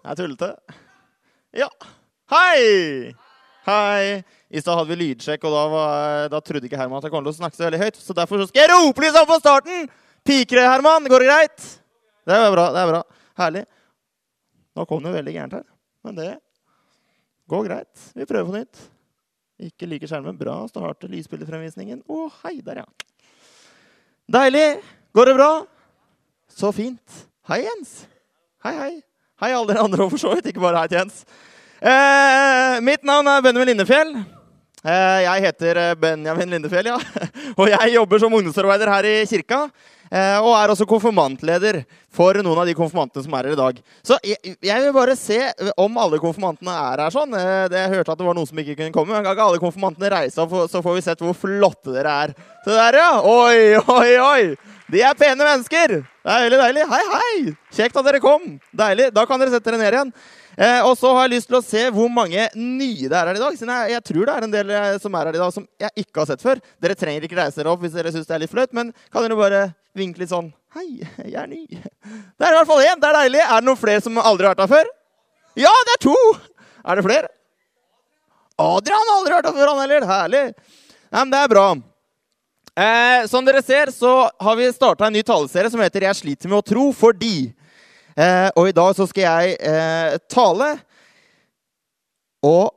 Jeg er tullete. Ja. Hei! Hei. I stad hadde vi lydsjekk, og da, var, da, trodde ikke Herman at jeg kom til å snakke så veldig høyt. Så derfor så skal jeg rope litt sånn på starten! Piker det, Herman? Går det greit? Det er bra. det er bra. Herlig. Nå kom det veldig gærent her. Men det går greit. Vi prøver på nytt. Ikke like skjermen. Bra. Starte lysbildefremvisningen. Å, hei der, ja. Deilig. Går det bra? Så fint. Hei, Jens. Hei, hei. Hei, alle dere andre òg, for så vidt. Ikke bare hei til Jens. Eh, mitt navn er Benjamin Lindefjell. Eh, jeg heter eh, Benjamin Lindefjell, ja. Og jeg jobber som ungdomsarbeider her i kirka. Eh, og er også konfirmantleder for noen av de konfirmantene som er her i dag. Så jeg, jeg vil bare se om alle konfirmantene er her sånn. Eh, det, jeg hørte at det var noen som ikke kunne komme. Men kan ikke alle konfirmantene reise opp, så får vi sett hvor flotte dere er. Se der, ja! Oi, oi, oi! De er pene mennesker! Det er veldig deilig. Hei, hei! Kjekt at dere kom. Deilig. Da kan dere sette dere ned igjen. Eh, og så har jeg lyst til å se hvor mange nye det er her i dag. Siden jeg, jeg, tror det er en del eh, som er her i dag som jeg ikke har sett før. Dere trenger ikke reise dere opp hvis dere syns det er litt flaut, men kan dere bare vinke litt sånn Hei, jeg er ny. Det er i hvert fall én. Det er deilig. Er det noen flere som aldri har vært her før? Ja, det er to! Er det flere? Adrian har aldri vært her før, han heller. Herlig. Nei, men det er bra. Eh, som dere ser, så har vi starta en ny taleserie som heter 'Jeg sliter med å tro fordi'. Eh, og i dag så skal jeg eh, tale. Og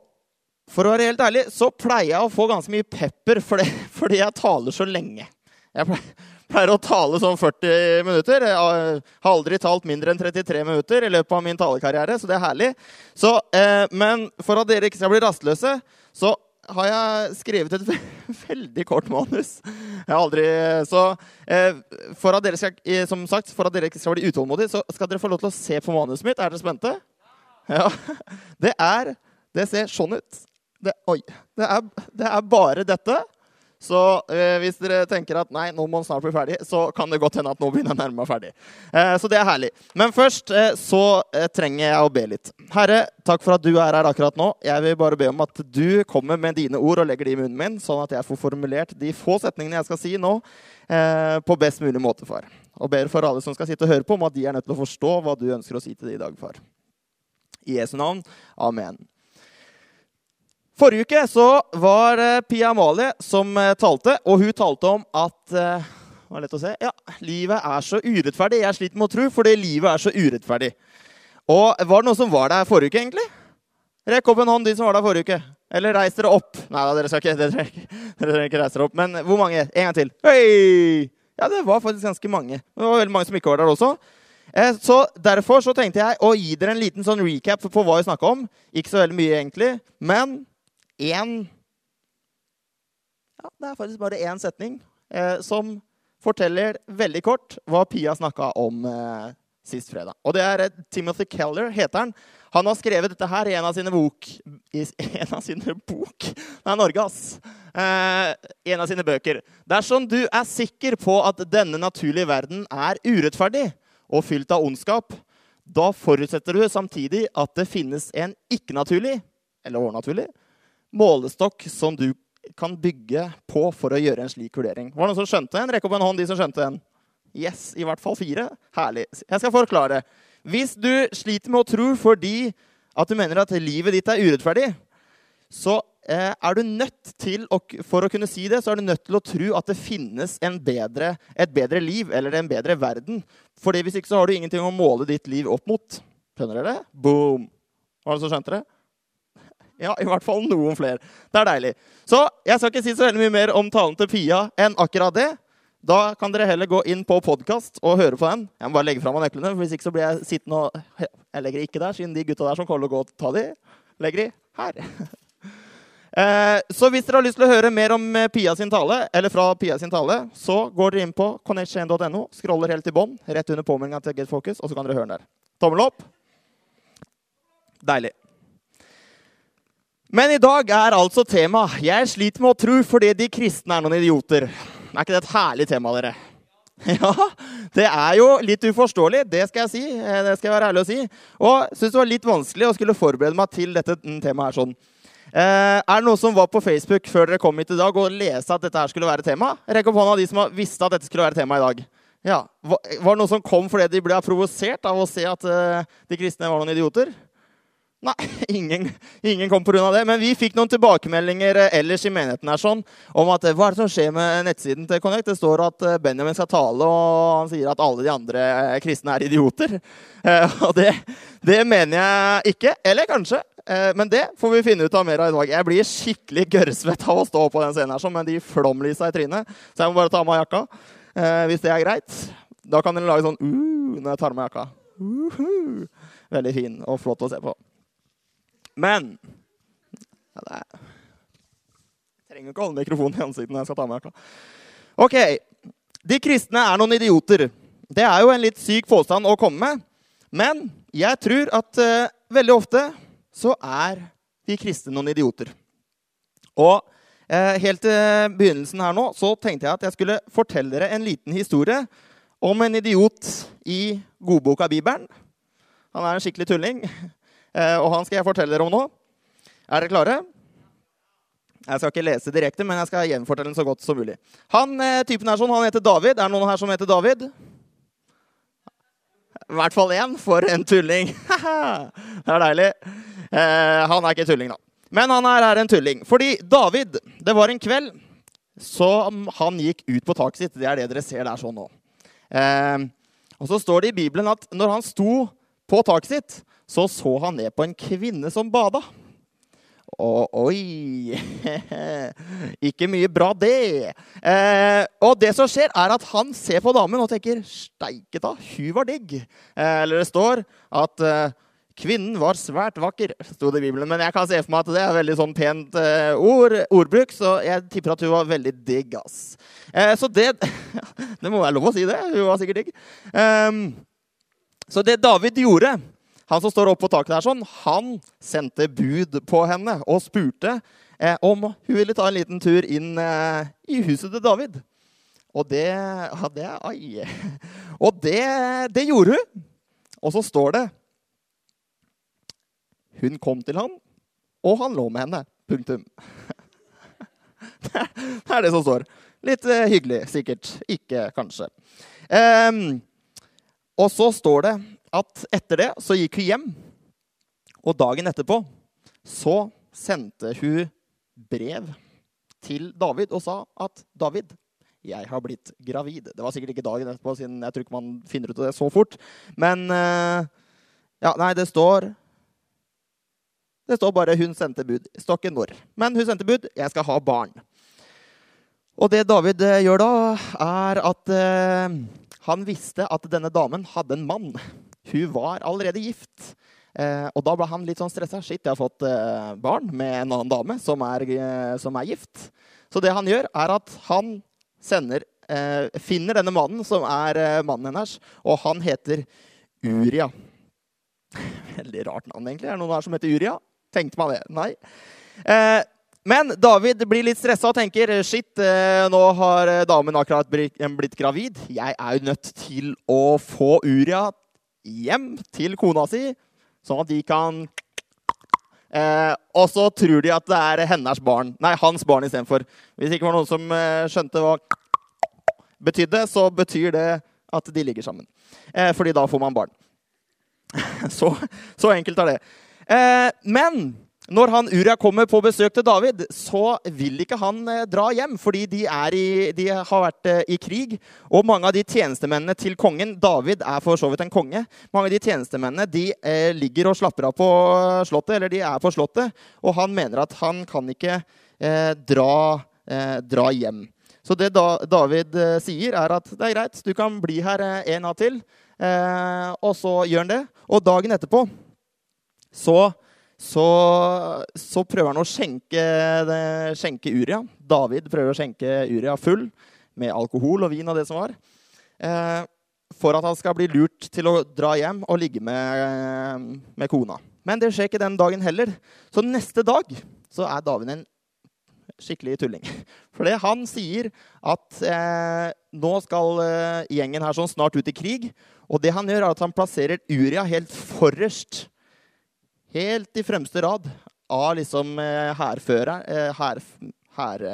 for å være helt ærlig så pleier jeg å få ganske mye pepper fordi, fordi jeg taler så lenge. Jeg pleier, pleier å tale sånn 40 minutter. Jeg har aldri talt mindre enn 33 minutter i løpet av min talekarriere, så det er herlig. Så, eh, men for at dere ikke skal bli rastløse, så har jeg skrevet et veldig kort manus. Jeg har aldri, så eh, for at dere skal, eh, som sagt, for at dere ikke skal bli utålmodige, så skal dere få lov til å se på manuset mitt. Er dere spente? Ja. Det er Det ser sånn ut. Det, oi. Det er, det er bare dette. Så eh, hvis dere tenker at nei, nå må den snart bli ferdig, så kan det godt hende at nå begynner jeg nærme meg ferdig. Eh, så det er herlig. Men først eh, så eh, trenger jeg å be litt. Herre, takk for at du er her akkurat nå. Jeg vil bare be om at du kommer med dine ord og legger de i munnen min, sånn at jeg får formulert de få setningene jeg skal si nå, eh, på best mulig måte, far. Og ber for alle som skal sitte og høre på, om at de er nødt til å forstå hva du ønsker å si til dem i dag, far. I Jesu navn. Amen. Forrige uke så var det Pia Amalie som eh, talte, og hun talte om at uh, var lett å se, ja, livet er så urettferdig. Jeg sliter med å tro, fordi livet er så urettferdig. Og Var det noen som var der forrige uke, egentlig? Rekk opp en hånd, de som var der forrige uke. Eller reis dere opp. Nei da, dere skal ikke, dere dere ikke reise dere opp. Men hvor mange? En gang til. Hei! Ja, det var faktisk ganske mange. Det var veldig mange som ikke var der også. Eh, så Derfor så tenkte jeg å gi dere en liten sånn recap på hva vi snakka om. Ikke så veldig mye, egentlig. Men én ja, Det er faktisk bare én setning eh, som forteller veldig kort hva Pia snakka om eh, sist fredag. Og det er eh, Timothy Keller, heter han. Han har skrevet dette her i en av sine bok I en av sine bok? Er Norge, ass. Eh, I en av sine bøker. Dersom du er sikker på at denne naturlige verden er urettferdig og fylt av ondskap, da forutsetter du samtidig at det finnes en ikke-naturlig, eller overnaturlig, målestokk som du kan bygge på for å gjøre en slik vurdering. Var det noen som skjønte en? Rekk opp en hånd, de som skjønte en. Yes, i hvert fall fire. Herlig. Jeg skal forklare. Hvis du sliter med å tro fordi at du mener at livet ditt er urettferdig, så eh, er du nødt til, å, for å kunne si det, så er du nødt til å tro at det finnes bedre, et bedre liv eller en bedre verden. For hvis ikke så har du ingenting å måle ditt liv opp mot. Skjønner dere det? Boom! Var det som skjønte det? Ja, i hvert fall noen flere. Det er deilig. Så jeg skal ikke si så veldig mye mer om talen til Pia enn akkurat det. Da kan dere heller gå inn på podkast og høre på den. Jeg må bare legge fra meg nøklene, for hvis ikke så blir jeg sittende og Jeg legger ikke der, siden de gutta der som kommer til å gå og ta de, legger de her. Eh, så hvis dere har lyst til å høre mer om eh, Pia sin tale, eller fra Pia sin tale, så går dere inn på connect1.no, scroller helt til bånn, rett under påmeldinga til Get Focus, og så kan dere høre den der. Tommel opp. Deilig. Men i dag er altså tema 'Jeg sliter med å tro fordi de kristne er noen idioter'. Er ikke det et herlig tema, dere? Ja, det er jo litt uforståelig, det skal jeg si. Eh, det skal jeg være ærlig å si. Og syns det var litt vanskelig å skulle forberede meg til dette temaet her sånn. Eh, er det noen som var på Facebook før dere kom hit i dag og leste at dette her skulle være tema? Rekk opp hånda de som visste at dette skulle være tema i dag. Ja, Var det noen som kom fordi de ble provosert av å se at eh, de kristne var noen idioter? Nei, ingen, ingen kom pga. det. Men vi fikk noen tilbakemeldinger eh, ellers i menigheten her sånn, om at hva er det som skjer med nettsiden til Connect. Det står at eh, Benjamin skal tale, og han sier at alle de andre eh, kristne er idioter. Eh, og det, det mener jeg ikke. Eller kanskje. Eh, men det får vi finne ut av mer av i dag. Jeg blir skikkelig gørrsvett av å stå på den scenen her sånn, med de flomlysa i trynet. Så jeg må bare ta av meg jakka. Eh, hvis det er greit. Da kan dere lage sånn uh, når jeg tar av meg jakka. Uh, Veldig fin og flott å se på. Men ja, Jeg trenger ikke å holde mikrofonen i ansiktet når jeg skal ta meg av OK. De kristne er noen idioter. Det er jo en litt syk påstand å komme med. Men jeg tror at uh, veldig ofte så er de kristne noen idioter. Og uh, helt til begynnelsen her nå så tenkte jeg at jeg skulle fortelle dere en liten historie om en idiot i godboka Bibelen. Han er en skikkelig tulling, og han skal jeg fortelle dere om nå. Er dere klare? Jeg skal ikke lese direkte, men jeg skal gjenfortelle den så godt som mulig. Han eh, typen er sånn, han heter David. Er det noen her som heter David? I hvert fall én. For en tulling. det er deilig. han er ikke tulling, da. Men han er her en tulling. Fordi David Det var en kveld så han gikk ut på taket sitt. Det er det dere ser der sånn nå. Eh, og så står det i Bibelen at når han sto på taket sitt, så så han ned på en kvinne som bada. Og oi Ikke mye bra, det. Eh, og det som skjer, er at han ser på damen og tenker 'Steike ta, hun var digg'. Eh, eller det står at eh, Kvinnen var svært vakker, sto det i Bibelen. Men jeg kan se for meg at det er veldig sånn pent uh, ord, ordbruk, så jeg tipper at hun var veldig digg. ass. Uh, så det Det må være lov å si det. Hun var sikkert digg. Um, så det David gjorde, han som står oppe på taket der, sånn, han sendte bud på henne og spurte eh, om hun ville ta en liten tur inn i huset til David. Og det ja, det, Ai. Og det, det gjorde hun. Og så står det hun kom til ham, og han lå med henne. Punktum. Det er det som står. Litt eh, hyggelig, sikkert. Ikke kanskje. Um, og så står det at etter det så gikk hun hjem. Og dagen etterpå så sendte hun brev til David og sa at 'David, jeg har blitt gravid'. Det var sikkert ikke dagen etterpå, siden jeg tror ikke man finner ut av det så fort. Men uh, ja, nei, det står det står bare 'hun sendte bud'. Står ikke når. Men hun sendte bud. 'Jeg skal ha barn'. Og det David eh, gjør da, er at eh, han visste at denne damen hadde en mann. Hun var allerede gift. Eh, og da ble han litt sånn stressa. 'Shit, jeg har fått eh, barn med en annen dame som er, eh, som er, gift'. Så det han gjør, er at han sender, eh, finner denne mannen, som er mannen hennes, og han heter Uria. Veldig rart navn, egentlig. Er det noen her som heter Uria? Tenkte meg det. Nei. Eh, men David blir litt stressa og tenker shit, eh, nå har eh, damen akkurat blitt gravid. Jeg er jo nødt til å få Uria hjem til kona si, sånn at de kan eh, Og så tror de at det er hennes barn. Nei, hans barn istedenfor. Hvis det ikke var noen som eh, skjønte hva betydde, så betyr det at de ligger sammen. Eh, fordi da får man barn. så, så enkelt er det. Eh, men når han Uria kommer på besøk til David, så vil ikke han eh, dra hjem, fordi de, i, de har vært eh, i krig. Og mange av de tjenestemennene til kongen David er for så vidt en konge. Mange av de tjenestemennene de eh, ligger og slapper av på slottet, eller de er på slottet. Og han mener at han kan ikke eh, dra, eh, dra, hjem. Så det da, David sier, er at det er greit, du kan bli her en natt til. og så gjør han det. Og dagen etterpå så, så, så prøver han å skjenke, skjenke, Uria. David prøver å skjenke Uria full med alkohol og vin og det som var. Eh, for at han skal bli lurt til å dra hjem og ligge med, med kona. Men det skjer ikke den dagen heller. Så neste dag så er David en skikkelig tulling. For det han sier at eh, nå skal eh, gjengen her sånn snart ut i krig. Og det han gjør, er at han plasserer Uria helt forrest helt i fremste rad av liksom hærgangen, eh, her,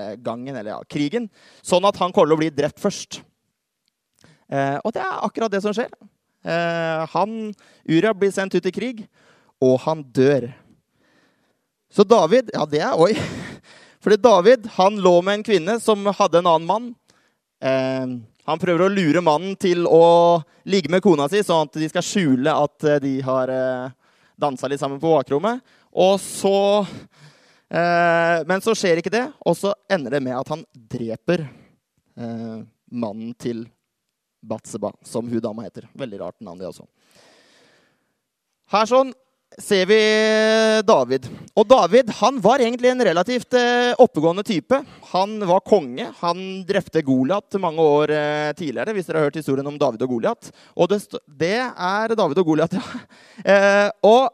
eller ja, krigen, sånn at han kommer til å bli drept først. Eh, og det er akkurat det som skjer. Eh, han, Uria blir sendt ut i krig, og han dør. Så David Ja, det er Oi. Fordi David han lå med en kvinne som hadde en annen mann. Eh, han prøver å lure mannen til å ligge med kona si, sånn at de skal skjule at eh, de har eh, dansa litt sammen på bakrommet. Og så eh, Men så skjer ikke det, og så ender det med at han dreper eh, mannen til Batseba, som hun dama heter. Veldig rart navn, det også. Her sånn ser vi David. Og David han var egentlig en relativt eh, oppegående type. Han var konge. Han drepte Goliat mange år eh, tidligere, hvis dere har hørt historien om David og Goliat. Og det, det, er David og Goliat, ja. Eh, og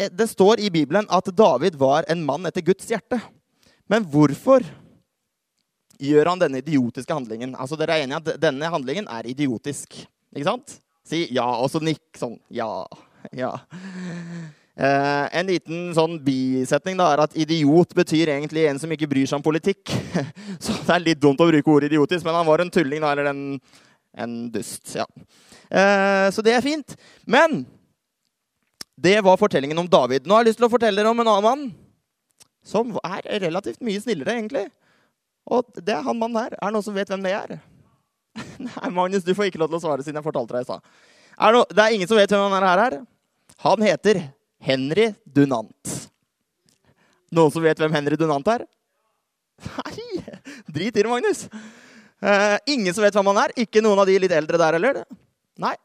det står i Bibelen at David var en mann etter Guds hjerte. Men hvorfor gjør han denne idiotiske handlingen? Altså, Dere er enige at denne handlingen er idiotisk? Ikke sant? Si ja, og så nikk sånn. Ja. Ja. Eh, en liten sånn bisetning da, er at idiot betyr egentlig en som ikke bryr seg om politikk. Så det er litt dumt å bruke ordet idiotisk, men han var en tulling, da, eller en, en dust. Ja. Eh, så det er fint. Men det var fortellingen om David. Nå har jeg lyst til å fortelle dere om en annen mann som er relativt mye snillere, egentlig. Og det er han mannen her. Er det noen som vet hvem det er? Nei, Magnus, du får ikke lov til å svare siden jeg fortalte deg i stad. Det er ingen som vet hvem han er her? Han heter Henry Dunant. Noen som vet hvem Henry Dunant er? Nei! Drit i det, Magnus. Uh, ingen som vet hvem han er? Ikke noen av de litt eldre der heller? Nei.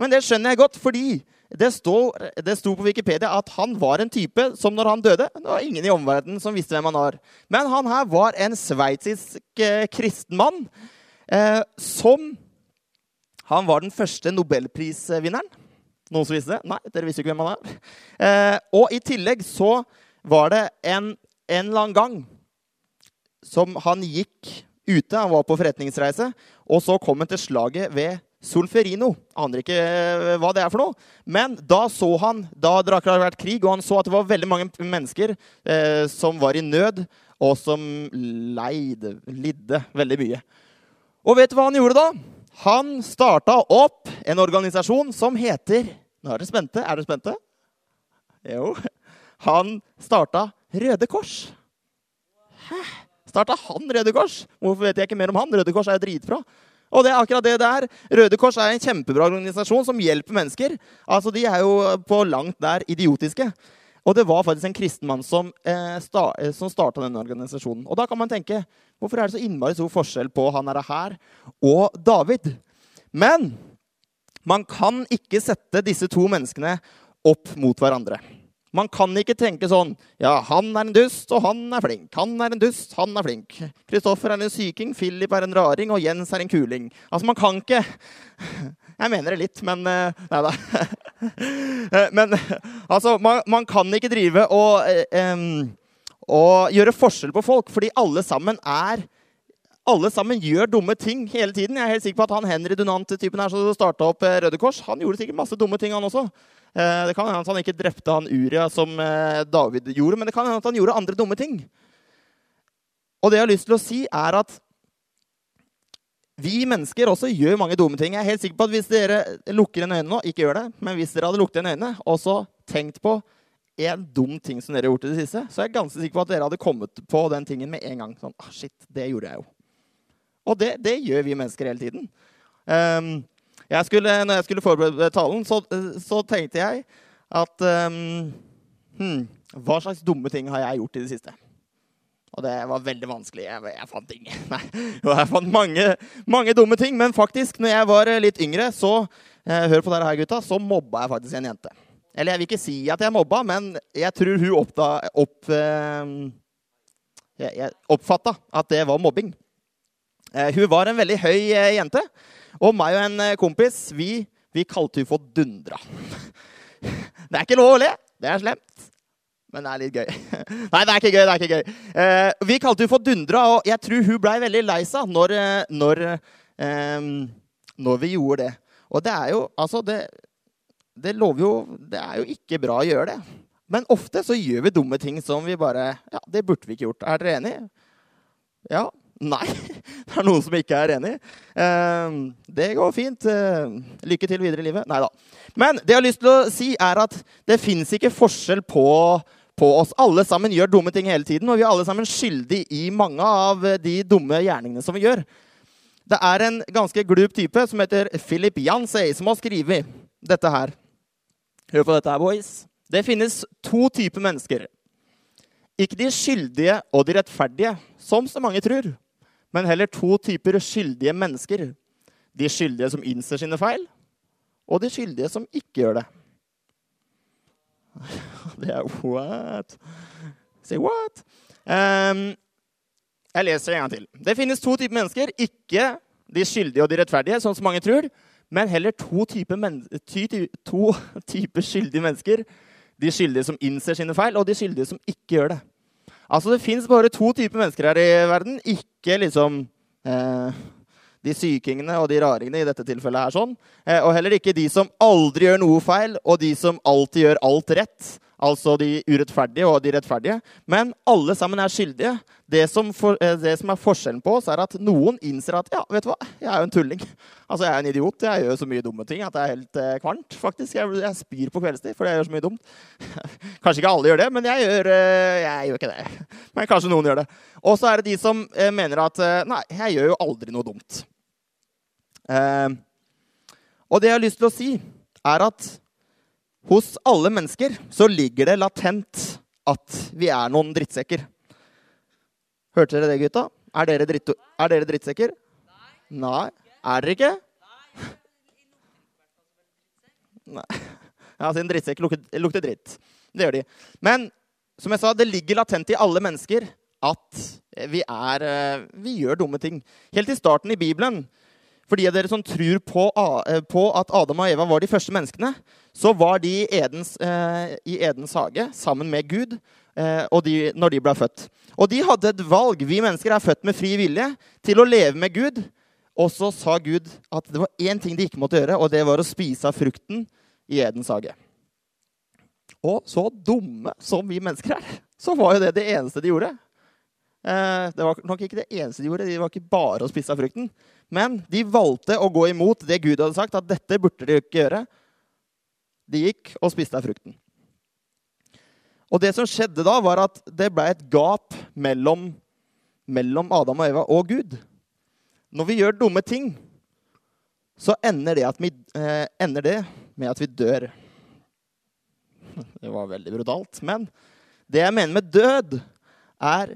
Men det skjønner jeg godt, fordi det sto, det sto, på Wikipedia at han var en type som når han døde Det var ingen i omverdenen som visste hvem han var. Men han her var en sveitsisk eh, kristen mann eh, som Han var den første nobelprisvinneren. Noen som visste det? Nei, dere visste ikke hvem han er. Eh, og i tillegg så var det en, en eller annen gang som han gikk ute. Han var på forretningsreise, og så kom han til slaget ved Solferino. Aner ikke eh, hva det er for noe. Men da så han Da det hadde vært krig, og han så at det var veldig mange mennesker eh, som var i nød, og som leide, lidde veldig mye. Og vet du hva han gjorde da? Han starta opp en organisasjon som heter nå er dere spente. Er dere spente? Jo. Han starta Røde Kors. Hæ? Starta han Røde Kors? Hvorfor vet jeg ikke mer om han? Røde Kors er jo dritbra. Og det er akkurat det det er. Røde Kors er en kjempebra organisasjon som hjelper mennesker. Altså, De er jo på langt nær idiotiske. Og det var faktisk en kristen mann som, eh, eh, som starta denne organisasjonen. Og da kan man tenke hvorfor er det så innmari stor forskjell på han er her og David? Men man kan ikke sette disse to menneskene opp mot hverandre. Man kan ikke tenke sånn Ja, han er en dust, og han er flink. Han er en dust, han er flink. Kristoffer er en syking, Philip er en raring, og Jens er en kuling. Altså, man kan ikke Jeg mener det litt, men eh, Nei da. Eh, men altså, man, man, kan ikke drive og, um, og gjøre forskjell på folk, fordi alle sammen er alle sammen gjør dumme ting hele tiden. Jeg er helt sikker på at han Henry Dunant-typen her som starta opp eh, Røde Kors, han gjorde sikkert masse dumme ting, han også. Det kan hende at han ikke drepte han Uria som David gjorde, men det kan hende at han gjorde andre dumme ting. Og det jeg har lyst til å si, er at vi mennesker også gjør mange dumme ting. Jeg er helt sikker på at Hvis dere lukker en øyne nå, ikke gjør det, men hvis dere hadde lukket en øyne og så tenkt på en dum ting som dere har gjort i det siste, så er jeg ganske sikker på at dere hadde kommet på den tingen med en gang. Sånn, ah, shit, det gjorde jeg jo. Og det, det gjør vi mennesker hele tiden. Um, jeg skulle, når jeg skulle forberede talen, så, så tenkte jeg at um, hmm, Hva slags dumme ting har jeg gjort i det siste? Og det var veldig vanskelig. Jeg, jeg fant ingen. Nei, jeg fant mange, mange, dumme ting. Men faktisk, når jeg var litt yngre, så eh, hør på dere her, gutta, så mobba jeg faktisk en jente. Eller jeg vil ikke si at jeg mobba, men jeg tror hun oppda, opp, eh, jeg, oppfatta at det var mobbing. Eh, hun var en veldig høy eh, jente. Og meg og en eh, kompis vi, vi kalte hun for Dundra. Det er ikke lov å le. Det er slemt. Men det er litt gøy. Nei, det er ikke gøy. det er ikke gøy. Eh, vi kalte hun for Dundra, og jeg tror hun blei veldig lei seg når, når, eh, når, vi gjorde det. Og det er jo Altså, det, det lover jo Det er jo ikke bra å gjøre det. Men ofte så gjør vi dumme ting som vi bare Ja, det burde vi ikke gjort. Er dere enige? Ja. Nei, Det er noen som ikke er enig. Eh, det går fint. Eh, lykke til videre i livet. Nei da. Men det jeg har lyst til å si, er at det fins ikke forskjell på, på, oss. Alle sammen gjør dumme ting hele tiden, og vi er alle sammen skyldige i mange av de dumme gjerningene som vi gjør. Det er en ganske glup type som heter Philip Jansey, som har skrevet dette her. Hør på dette her, boys. Det finnes to typer mennesker. Ikke de skyldige og de rettferdige, som så mange tror, men heller to typer skyldige mennesker. De skyldige som innser sine feil, og de skyldige som ikke gjør det. Det er what? Say what? Um, jeg leser en gang til. Det finnes to typer mennesker. Ikke de skyldige og de rettferdige, sånn som mange tror, men heller to typer, men ty to skyldige mennesker. De skyldige som innser sine feil, og de skyldige som ikke gjør det. Altså, Det fins bare to typer mennesker her i verden. Ikke liksom eh, de sykingene og de raringene i dette tilfellet. her sånn. Eh, og heller ikke de som aldri gjør noe feil, og de som alltid gjør alt rett altså de urettferdige og de rettferdige. Men alle sammen er skyldige. Det som, for, eh, det som, er forskjellen på oss, er at noen innser at ja, vet du hva, jeg er jo en tulling. Altså, Jeg er en idiot. Jeg gjør så mye dumme ting at det er helt eh, kvarmt. faktisk. Jeg, jeg, spyr på kveldstid fordi jeg gjør så mye dumt. kanskje ikke alle gjør det, men jeg gjør, eh, jeg gjør ikke det. Men kanskje noen gjør det. Og så er det de som eh, mener at eh, nei, jeg gjør jo aldri noe dumt. Eh, og det jeg har lyst til å si, er at hos alle mennesker så ligger det latent at vi er noen drittsekker. Hørte dere det, gutta? Er dere, dritt, er dere drittsekker? Nei. Er dere ikke? Nei. Ja, sin drittsekk lukter, lukter dritt. Det gjør de. Men som jeg sa, det ligger latent i alle mennesker at vi, er, eh, vi gjør dumme ting. Helt i starten i Bibelen for de av dere som tror på, eh, på, at Adam og Eva var de første menneskene, så var de Edens, eh, i Edens hage sammen med Gud eh, de, når de ble født. Og de hadde et valg. Vi mennesker er født med fri vilje til å leve med Gud. Og så sa Gud at det var én ting de ikke måtte gjøre, og det var å spise av frukten i Edens hage. Og så dumme som vi mennesker er, så var jo det det eneste de gjorde. Eh, det var nok ikke det eneste de gjorde. De var ikke bare å spise av frukten. Men de valgte å gå imot det Gud hadde sagt, at dette burde de ikke gjøre. De gikk og spiste av frukten. Og det som skjedde da, var at det ble et gap mellom, mellom Adam og Eva og Gud. Når vi gjør dumme ting, så ender det, vi, eh, ender det med at vi dør. Det var veldig brutalt. Men det jeg mener med død, er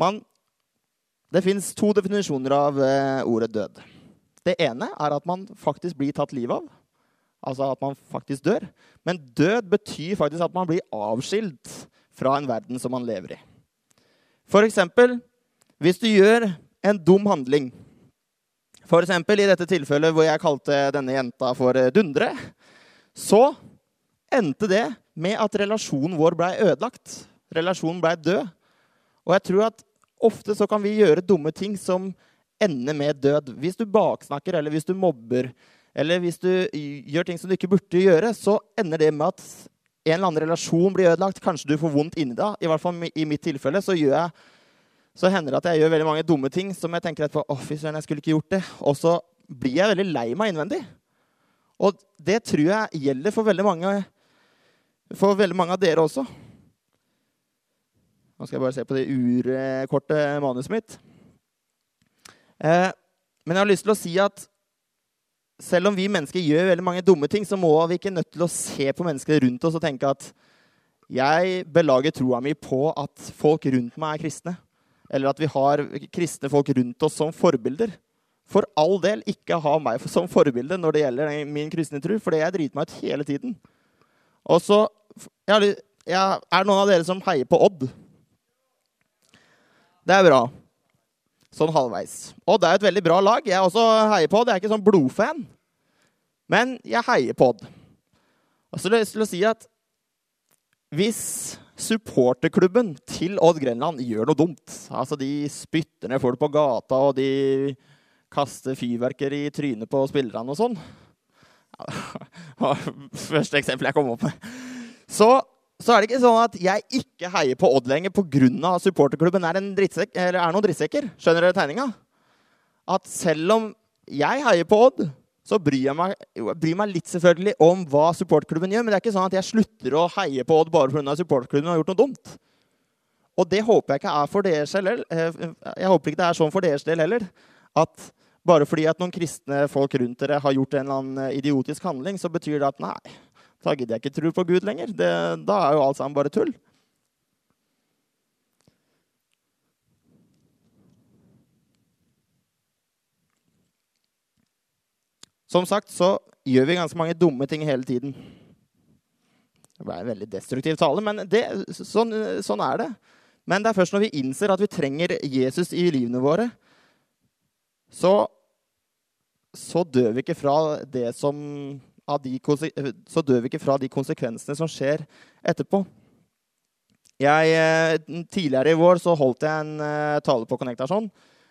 man, det fins to definisjoner av eh, ordet død. Det ene er at man faktisk blir tatt livet av. Altså at man faktisk dør. Men død betyr faktisk at man blir avskilt fra en verden som man lever i. For eksempel hvis du gjør en dum handling. Eksempel i dette tilfellet hvor jeg kalte denne jenta for eh, Dundre. Så endte det med at relasjonen vår blei ødelagt. Relasjonen blei død. Og jeg tror at ofte så kan vi gjøre dumme ting som ender med død. Hvis du baksnakker, eller hvis du mobber, eller hvis du gjør ting som du ikke burde gjøre, så ender det med at en eller annen relasjon blir ødelagt. Kanskje du får vondt inni deg. I hvert fall i mitt tilfelle så, jeg, så hender det at jeg gjør veldig mange dumme ting som jeg tenker etterpå, å fy søren, jeg skulle ikke gjort det. Og så blir jeg veldig lei meg innvendig. Og det tror jeg gjelder for veldig mange, for veldig mange av dere også. Nå skal jeg bare se på det urkorte manuset mitt. Eh, men jeg har lyst til å si at selv om vi mennesker gjør veldig mange dumme ting, så må vi ikke nødt til å se på mennesker rundt oss og tenke at jeg belager troa mi på at folk rundt meg er kristne. Eller at vi har kristne folk rundt oss som forbilder. For all del ikke ha meg som forbilde når det gjelder min kristne tro, for jeg driter meg ut hele tiden. Og så Er det noen av dere som heier på Odd? Det er bra. Sånn halvveis. Det er et veldig bra lag. Jeg også heier på det. Jeg er ikke sånn blodfan, men jeg heier på det. Og så har jeg lyst til å si at hvis supporterklubben til Odd Grenland gjør noe dumt Altså, de spytter ned folk på gata, og de kaster fyrverkeri i trynet på spillerne og sånn Første eksempel jeg kom opp med. Så så er det ikke sånn at jeg ikke heier på Odd lenger pga. supporterklubben er, drittsekk, er noen drittsekker. Skjønner dere tegninga? at selv om jeg heier på Odd, så bryr jeg meg, bryr meg litt selvfølgelig om hva supportklubben gjør. Men det er ikke sånn at jeg slutter å heie på Odd bare pga. supportklubben har gjort noe dumt. Og det håper jeg ikke er for deres heller. Jeg håper ikke det er sånn for deres del heller. At bare fordi at noen kristne folk rundt dere har gjort en eller annen idiotisk handling, så betyr det at nei, da gidder jeg ikke tro på Gud lenger. Det, da er jo alt sammen bare tull. Som sagt så gjør vi ganske mange dumme ting hele tiden. Det ble en veldig destruktiv tale, men det, sånn, sånn, er det. Men det er først når vi innser at vi trenger Jesus i livene våre, så, så dør vi ikke fra det som de, så dør vi ikke fra de konsekvensene som skjer etterpå. Jeg, eh, tidligere i vår så holdt jeg en uh, tale på Connectasjon.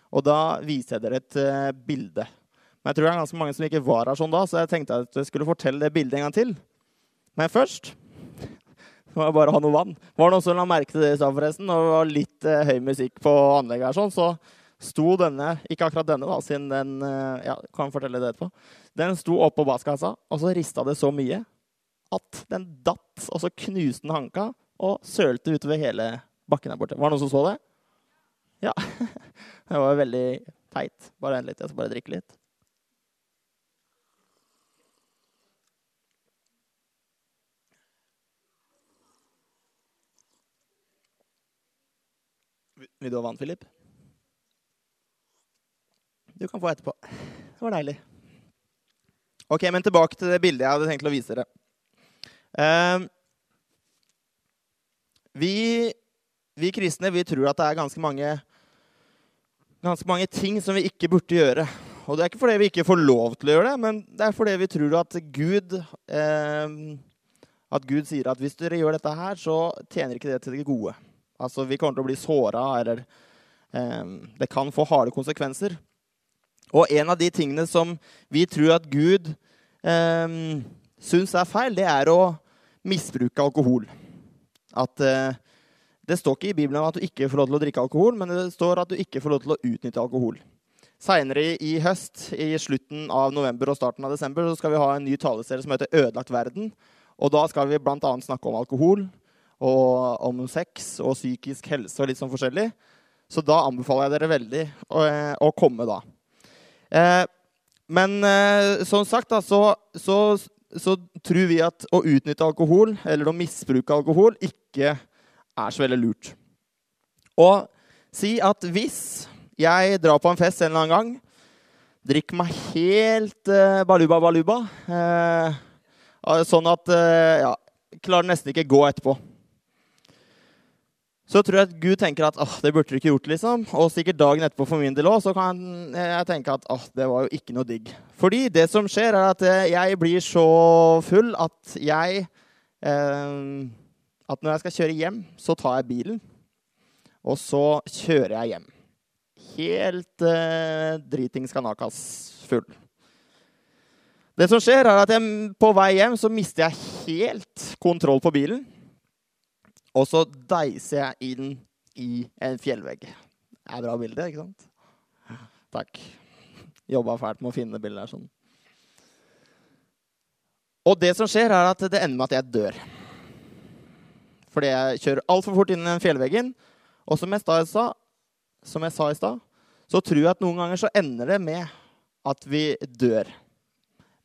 Og da viste jeg dere et bilde. Men jeg tror det er ganske mange som ikke var her sånn da, så jeg tenkte at jeg skulle fortelle det bildet en gang til. Men først må jeg bare ha noe vann. Var det noen som la merke til det i stad, forresten? Når det var litt høy musikk på anlegget her, sånn, så sto denne Ikke akkurat denne, da, siden den uh, Ja, kan fortelle det etterpå. Den sto oppå basskassa, og så rista det så mye at den datt, og så knuste den hanka og sølte utover hele bakken der borte. Var det noen som så det? Ja. Det var veldig teit. Bare vent litt, jeg skal bare drikke litt. Vil du ha vann, Philip? Du kan få etterpå. Det var deilig. Ok, men tilbake til det bildet jeg hadde tenkt å vise dere. Uh, vi, vi, kristne vi tror at det er ganske mange, ganske mange ting som vi ikke burde gjøre. Og det er ikke fordi vi ikke får lov til å gjøre det, men det er fordi vi tror at Gud eh, At Gud sier at hvis dere gjør dette her, så tjener ikke det til det gode. Altså, vi kommer til å bli såra, eller eh, det kan få harde konsekvenser. Og en av de tingene som vi tror at Gud eh, syns er feil, det er å misbruke alkohol. At eh, Det står ikke i Bibelen at du ikke får lov til å drikke alkohol, men det står at du ikke får lov til å utnytte alkohol. Seinere i høst, i slutten av november og starten av desember, så skal vi ha en ny taleserie som heter 'Ødelagt verden'. Og da skal vi bl.a. snakke om alkohol, og om sex og psykisk helse og litt sånn forskjellig. Så da anbefaler jeg dere veldig å, eh, å komme da. Eh, men eh, som sagt, da, så, så, så, tror vi at å utnytte alkohol, eller å misbruke alkohol, ikke er så veldig lurt. Og si at hvis jeg drar på en fest en eller annen gang, drikker meg helt eh, baluba baluba, eh, sånn at ja, klarer nesten ikke gå etterpå så tror jeg at Gud tenker at åh, det burde du ikke gjort. liksom. Og sikkert dagen etterpå for min del òg, så kan jeg tenke at åh, det var jo ikke noe digg. Fordi det som skjer, er at eh, jeg blir så full at jeg eh, At når jeg skal kjøre hjem, så tar jeg bilen, og så kjører jeg hjem. Helt eh, dritings kanakas full. Det som skjer, er at jeg, på vei hjem så mister jeg helt kontroll på bilen. Og så deiser jeg inn i en fjellvegg. Det er bra bilde, ikke sant? Takk. Jobba fælt med å finne bildet her sånn. Og det som skjer, er at det ender med at jeg dør. Fordi jeg kjører altfor fort inn i den fjellveggen. Og som jeg, sa, som jeg sa i stad, så tror jeg at noen ganger så ender det med at vi dør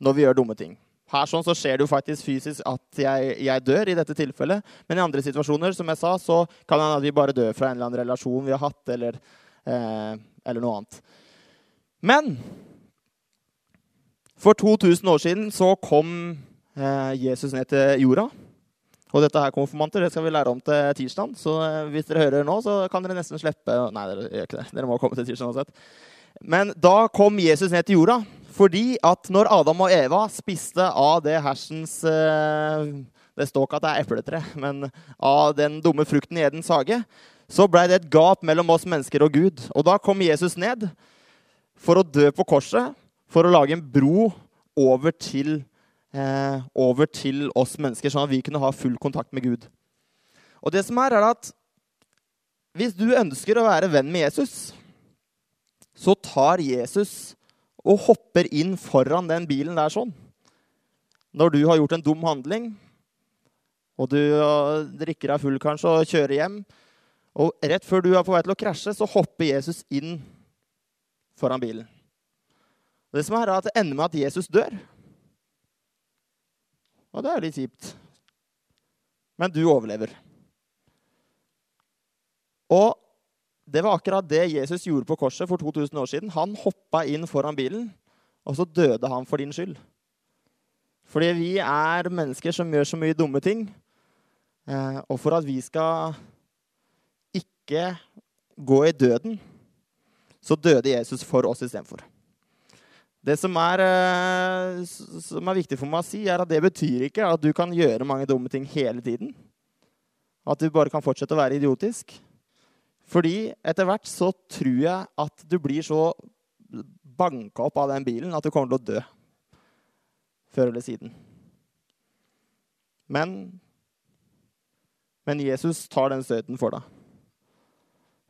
når vi gjør dumme ting. Her sånn så skjer det jo faktisk fysisk at jeg, jeg, dør i dette tilfellet. Men i andre situasjoner som jeg sa, så kan det hende at vi bare dør fra en eller annen relasjon vi har hatt, eller, eh, eller noe annet. Men for 2000 år siden så kom eh, Jesus ned til jorda. Og dette her konfirmanter, det skal vi lære om til tirsdag. Så eh, hvis dere hører nå, så kan dere nesten slippe Nei, dere gjør ikke det. Dere må komme til tirsdag uansett. Men da kom Jesus ned til jorda. Fordi at når Adam og Eva spiste av det hersens eh, Det står ikke at det er epletre, men av den dumme frukten i Edens hage, så blei det et gap mellom oss mennesker og Gud. Og da kom Jesus ned for å dø på korset, for å lage en bro over til, eh, over til oss mennesker, sånn at vi kunne ha full kontakt med Gud. Og det som er, er at hvis du ønsker å være venn med Jesus, så tar Jesus og hopper inn foran den bilen der sånn. Når du har gjort en dum handling, og du drikker deg full kanskje og kjører hjem, og rett før du er på vei til å krasje, så hopper Jesus inn foran bilen. Og det som er, er at det ender med at Jesus dør. Og det er litt kjipt. Men du overlever. Og det var akkurat det Jesus gjorde på korset for 2000 år siden. Han hoppa inn foran bilen, og så døde han for din skyld. Fordi vi er mennesker som gjør så mye dumme ting. Eh, og for at vi skal ikke gå i døden, så døde Jesus for oss istedenfor. Det som er, eh, som er viktig for meg å si, er at det betyr ikke at du kan gjøre mange dumme ting hele tiden. At du bare kan fortsette å være idiotisk. Fordi etter hvert så tror jeg at du blir så banka opp av den bilen at du kommer til å dø. Før eller siden. Men, men Jesus tar den støyten for deg.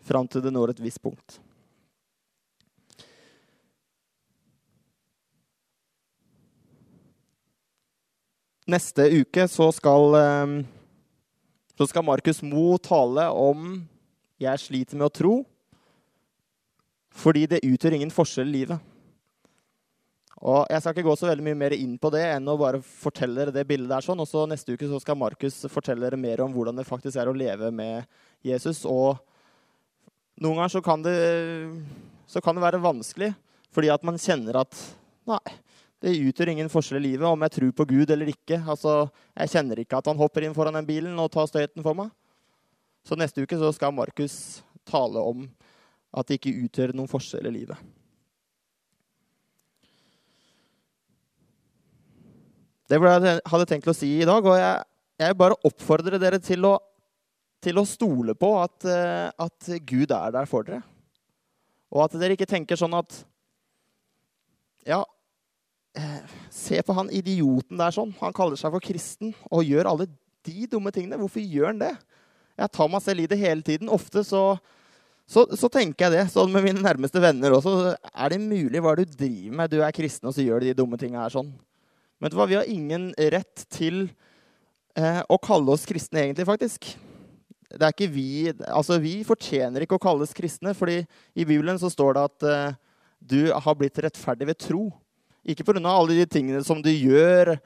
Fram til det når et visst punkt. Neste uke så skal, eh, skal Markus Mo tale om jeg sliter med å tro fordi det utgjør ingen forskjell i livet. Og Jeg skal ikke gå så veldig mye mer inn på det enn å bare fortelle dere det bildet der. sånn. Og så Neste uke så skal Markus fortelle dere mer om hvordan det faktisk er å leve med Jesus. Og noen ganger så kan det, så kan det være vanskelig fordi at man kjenner at nei, det utgjør ingen forskjell i livet om jeg tror på Gud eller ikke. Altså, Jeg kjenner ikke at han hopper inn foran den bilen og tar støyten for meg. Så neste uke så skal Markus tale om at det ikke utgjør noen forskjell i livet. Det var det jeg hadde tenkt å si i dag. Og jeg, jeg bare oppfordrer dere til å, til å stole på at, eh, at, Gud er der for dere. Og at dere ikke tenker sånn at Ja, eh, se på han idioten der sånn. Han kaller seg for kristen og gjør alle de dumme tingene. Hvorfor gjør han det? Jeg tar meg selv i det hele tiden. Ofte så, så, så, tenker jeg det, sånn med mine nærmeste venner også. Er det mulig hva du driver med? Du er kristen, og så gjør du de dumme tinga her sånn. Men vet du hva? vi har ingen rett til eh, å kalle oss kristne, egentlig, faktisk. Det er ikke Vi altså vi fortjener ikke å kalles kristne, fordi i Bibelen så står det at eh, du har blitt rettferdig ved tro. Ikke pga. alle de tingene som du gjør,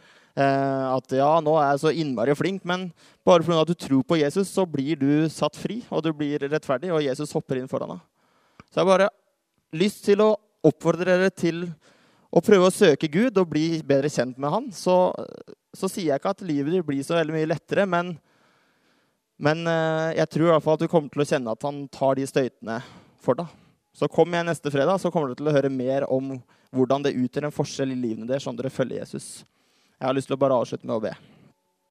at ja, nå er jeg så innmari flink, men bare fordi du tror på Jesus, så blir du satt fri, og du blir rettferdig, og Jesus hopper inn foran deg. Så jeg har bare lyst til å oppfordre dere til å prøve å søke Gud og bli bedre kjent med Han. Så, så sier jeg ikke at livet ditt blir så veldig mye lettere, men, men eh, jeg tror i hvert fall at du kommer til å kjenne at han tar de støytene for deg. Så kom igjen neste fredag, så kommer du til å høre mer om hvordan det utgjør en forskjell i livene deres om dere følger Jesus. Jeg har lyst til å bare avslutte med å be.